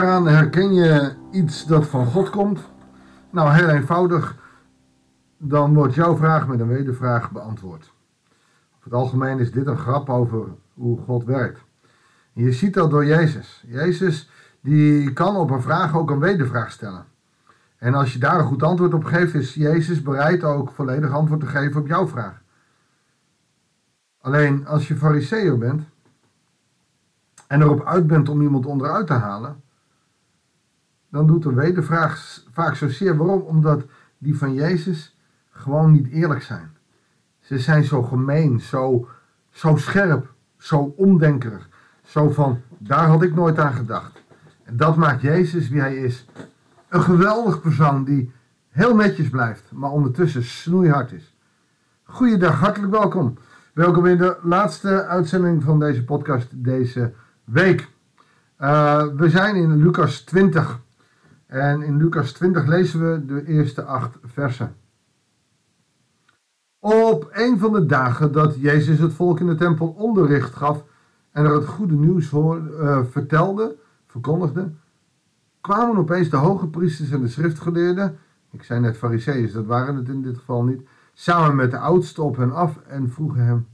Waaraan herken je iets dat van God komt? Nou, heel eenvoudig. Dan wordt jouw vraag met een wedervraag beantwoord. Over het algemeen is dit een grap over hoe God werkt. Je ziet dat door Jezus. Jezus die kan op een vraag ook een wedervraag stellen. En als je daar een goed antwoord op geeft, is Jezus bereid ook volledig antwoord te geven op jouw vraag. Alleen als je fariseer bent en erop uit bent om iemand onderuit te halen, dan doet de wedervraag vaak zozeer. Waarom? Omdat die van Jezus gewoon niet eerlijk zijn. Ze zijn zo gemeen, zo, zo scherp, zo omdenkerig. Zo van, daar had ik nooit aan gedacht. En dat maakt Jezus wie hij is. Een geweldig persoon die heel netjes blijft, maar ondertussen snoeihard is. Goeiedag, hartelijk welkom. Welkom in de laatste uitzending van deze podcast deze week. Uh, we zijn in Lucas 20. En in Lucas 20 lezen we de eerste acht versen. Op een van de dagen dat Jezus het volk in de tempel onderricht gaf en er het goede nieuws voor, uh, vertelde, verkondigde, kwamen opeens de hoge priesters en de schriftgeleerden, ik zei net fariseeërs, dat waren het in dit geval niet, samen met de oudsten op hen af en vroegen hem,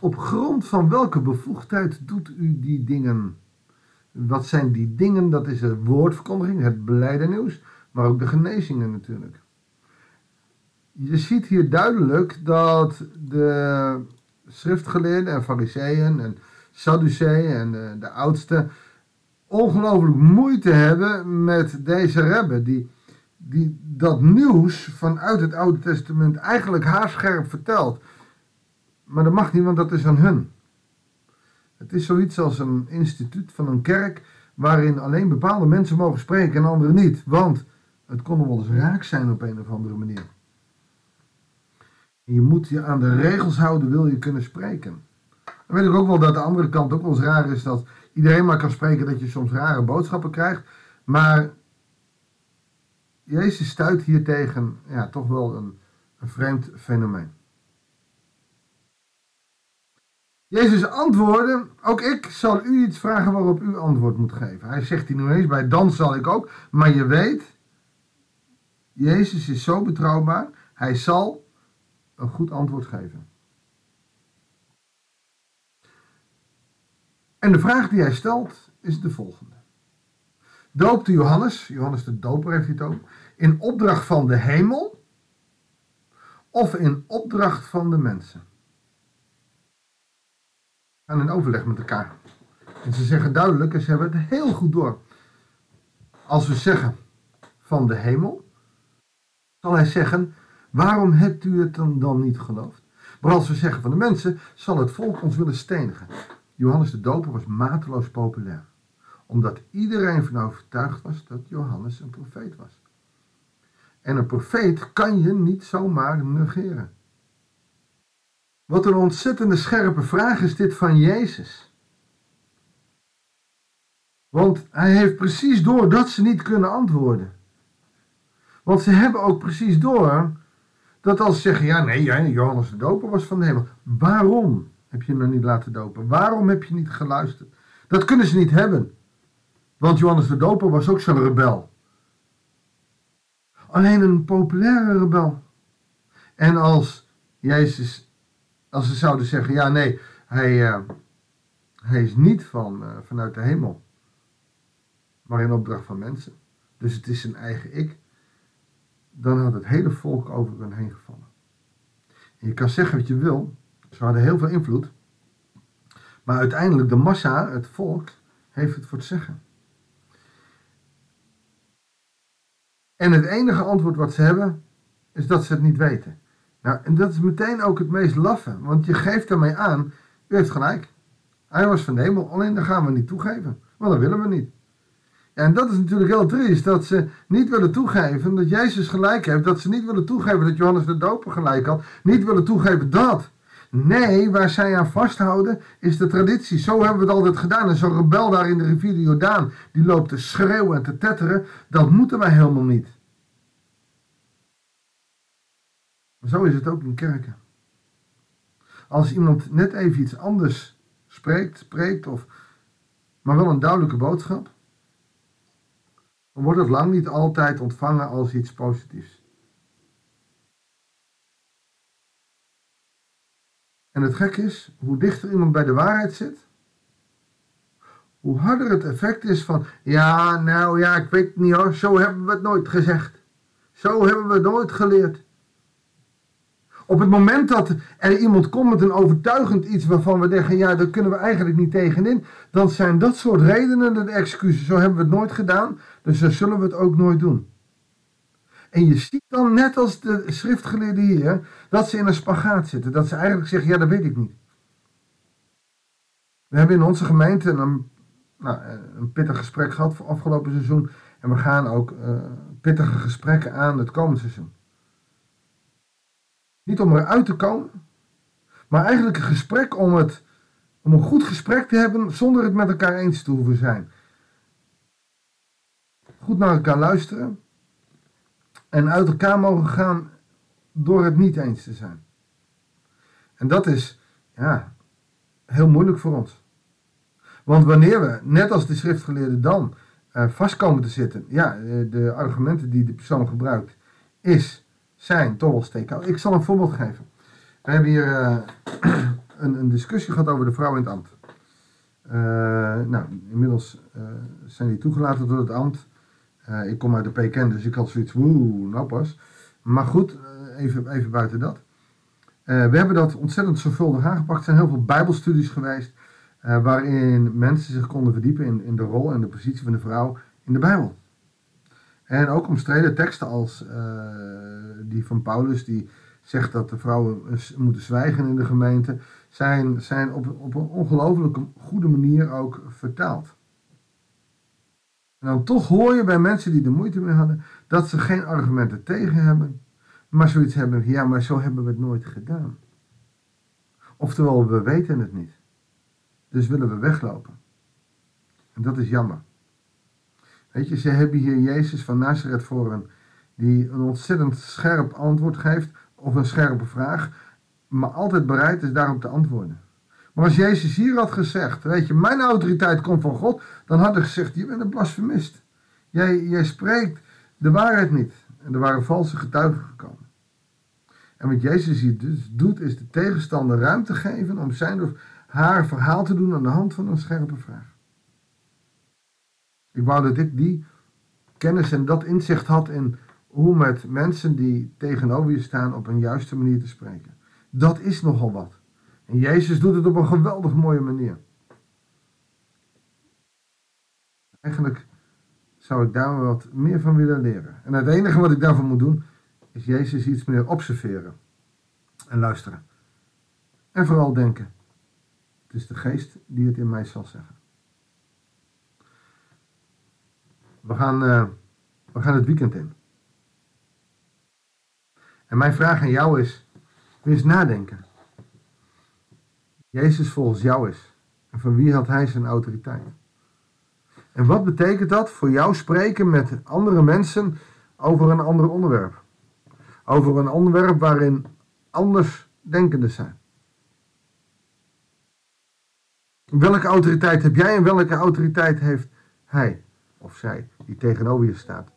op grond van welke bevoegdheid doet u die dingen? Wat zijn die dingen? Dat is het woordverkondiging, het blijde nieuws, maar ook de genezingen natuurlijk. Je ziet hier duidelijk dat de schriftgeleerden en fariseeën en sadduceeën en de, de oudsten ongelooflijk moeite hebben met deze rebbe die, die dat nieuws vanuit het Oude Testament eigenlijk haarscherp vertelt. Maar dat mag niet, want dat is aan hun. Het is zoiets als een instituut van een kerk waarin alleen bepaalde mensen mogen spreken en anderen niet. Want het kon wel eens raak zijn op een of andere manier. je moet je aan de regels houden, wil je kunnen spreken. Dan weet ik ook wel dat de andere kant ook wel eens raar is dat iedereen maar kan spreken dat je soms rare boodschappen krijgt. Maar Jezus stuit hier tegen ja, toch wel een, een vreemd fenomeen. Jezus antwoordde, ook ik zal u iets vragen waarop u antwoord moet geven. Hij zegt hier nu eens bij, dan zal ik ook. Maar je weet, Jezus is zo betrouwbaar, hij zal een goed antwoord geven. En de vraag die hij stelt is de volgende. Doopte Johannes, Johannes de Doper heeft het ook, in opdracht van de hemel of in opdracht van de mensen? Aan een overleg met elkaar. En ze zeggen duidelijk, en ze hebben het heel goed door. Als we zeggen van de hemel, zal hij zeggen, waarom hebt u het dan, dan niet geloofd? Maar als we zeggen van de mensen, zal het volk ons willen stenigen. Johannes de Doper was mateloos populair, omdat iedereen van overtuigd was dat Johannes een profeet was. En een profeet kan je niet zomaar negeren. Wat een ontzettende scherpe vraag is dit van Jezus. Want hij heeft precies door dat ze niet kunnen antwoorden. Want ze hebben ook precies door dat als ze zeggen, ja nee, Johannes de Doper was van de hemel. Waarom? heb je hem niet laten dopen? Waarom heb je niet geluisterd? Dat kunnen ze niet hebben. Want Johannes de Doper was ook zo'n rebel. Alleen een populaire rebel. En als Jezus, als ze zouden zeggen, ja nee, hij, uh, hij is niet van, uh, vanuit de hemel. Maar in opdracht van mensen. Dus het is zijn eigen ik. Dan had het hele volk over hen heen gevallen. En je kan zeggen wat je wil. Ze hadden heel veel invloed. Maar uiteindelijk de massa, het volk, heeft het voor het zeggen. En het enige antwoord wat ze hebben, is dat ze het niet weten. Nou, en dat is meteen ook het meest laffe, want je geeft daarmee aan, u heeft gelijk. Hij was van de hemel, alleen dat gaan we niet toegeven, want dat willen we niet. en dat is natuurlijk heel triest, dat ze niet willen toegeven dat Jezus gelijk heeft, dat ze niet willen toegeven dat Johannes de Doper gelijk had, niet willen toegeven dat Nee, waar zij aan vasthouden is de traditie. Zo hebben we het altijd gedaan. En zo'n rebel daar in de rivier de Jordaan, die loopt te schreeuwen en te tetteren, dat moeten wij helemaal niet. Maar zo is het ook in kerken. Als iemand net even iets anders spreekt, spreekt of, maar wel een duidelijke boodschap, dan wordt het lang niet altijd ontvangen als iets positiefs. En het gek is, hoe dichter iemand bij de waarheid zit, hoe harder het effect is van, ja, nou ja, ik weet het niet hoor, zo hebben we het nooit gezegd. Zo hebben we het nooit geleerd. Op het moment dat er iemand komt met een overtuigend iets waarvan we denken, ja, daar kunnen we eigenlijk niet tegenin, dan zijn dat soort redenen de excuses. Zo hebben we het nooit gedaan, dus zo zullen we het ook nooit doen. En je ziet dan, net als de schriftgeleerden hier, dat ze in een spagaat zitten. Dat ze eigenlijk zeggen, ja, dat weet ik niet. We hebben in onze gemeente een, nou, een pittig gesprek gehad voor afgelopen seizoen. En we gaan ook uh, pittige gesprekken aan het komende seizoen. Niet om eruit te komen, maar eigenlijk een gesprek om, het, om een goed gesprek te hebben zonder het met elkaar eens te hoeven zijn. Goed naar elkaar luisteren en uit elkaar mogen gaan door het niet eens te zijn. En dat is ja, heel moeilijk voor ons. Want wanneer we, net als de schriftgeleerden dan, uh, vast komen te zitten, ja, de argumenten die de persoon gebruikt, is zijn dobbelsteken. Ik zal een voorbeeld geven. We hebben hier uh, een, een, discussie gehad over de vrouw in het ambt. Uh, nou, inmiddels uh, zijn die toegelaten door het ambt. ik kom uit de PKN, dus ik had zoiets, woe, nou pas. Maar goed, even, even buiten dat. we hebben dat ontzettend zorgvuldig aangepakt. Er zijn heel veel bijbelstudies geweest. waarin mensen zich konden verdiepen in, in de rol en de positie van de vrouw in de Bijbel. En ook omstreden teksten als uh, die van Paulus, die zegt dat de vrouwen moeten zwijgen in de gemeente, zijn, zijn op, op een ongelooflijke goede manier ook vertaald. En dan toch hoor je bij mensen die er moeite mee hadden, dat ze geen argumenten tegen hebben, maar zoiets hebben, ja, maar zo hebben we het nooit gedaan. Oftewel, we weten het niet. Dus willen we weglopen. En dat is jammer. Weet je, ze hebben hier Jezus van Nazareth voor een, die een ontzettend scherp antwoord geeft of een scherpe vraag, maar altijd bereid is daarop te antwoorden. Maar als Jezus hier had gezegd, weet je, mijn autoriteit komt van God, dan had hij gezegd, je bent een blasfemist. Jij, jij spreekt de waarheid niet. En er waren valse getuigen gekomen. En wat Jezus hier dus doet, is de tegenstander ruimte geven om zijn of haar verhaal te doen aan de hand van een scherpe vraag. Ik wou dat ik die kennis en dat inzicht had in hoe met mensen die tegenover je staan op een juiste manier te spreken. Dat is nogal wat. En Jezus doet het op een geweldig mooie manier. Eigenlijk zou ik daar wat meer van willen leren. En het enige wat ik daarvoor moet doen, is Jezus iets meer observeren en luisteren. En vooral denken. Het is de geest die het in mij zal zeggen. We gaan, uh, we gaan het weekend in. En mijn vraag aan jou is, wil eens nadenken. Jezus volgens jou is. En van wie had hij zijn autoriteit? En wat betekent dat voor jou spreken met andere mensen over een ander onderwerp? Over een onderwerp waarin anders denkenden zijn. Welke autoriteit heb jij en welke autoriteit heeft hij? Of zij die tegenover je staat.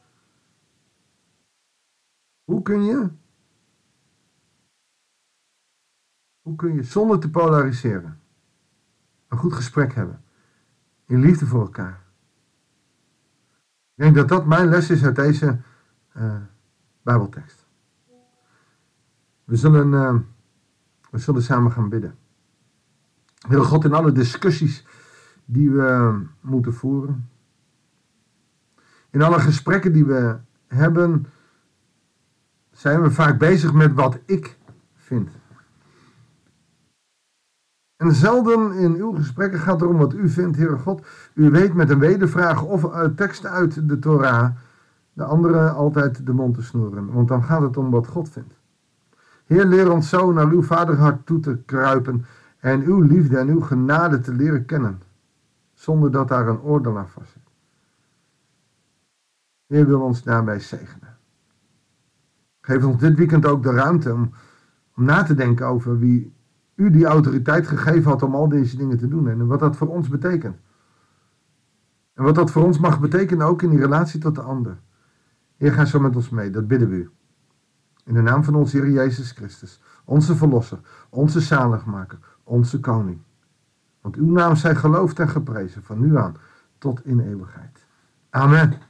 Hoe kun je, hoe kun je zonder te polariseren een goed gesprek hebben in liefde voor elkaar? Ik denk dat dat mijn les is uit deze uh, Bijbeltekst. We zullen, uh, we zullen samen gaan bidden. Heer God, in alle discussies die we moeten voeren, in alle gesprekken die we hebben, zijn we vaak bezig met wat ik vind. En zelden in uw gesprekken gaat het erom wat u vindt, Heere God. U weet met een wedervraag of teksten uit de Torah de anderen altijd de mond te snoeren. Want dan gaat het om wat God vindt. Heer, leer ons zo naar uw vaderhart toe te kruipen en uw liefde en uw genade te leren kennen. Zonder dat daar een oordeel aan vast. Heer wil ons daarbij zegenen. Geef ons dit weekend ook de ruimte om, om na te denken over wie u die autoriteit gegeven had om al deze dingen te doen en wat dat voor ons betekent. En wat dat voor ons mag betekenen ook in die relatie tot de ander. Heer, ga zo met ons mee, dat bidden we u. In de naam van onze Heer Jezus Christus, onze Verlosser, onze Zaligmaker, onze Koning. Want uw naam zij geloofd en geprezen van nu aan tot in eeuwigheid. Amen.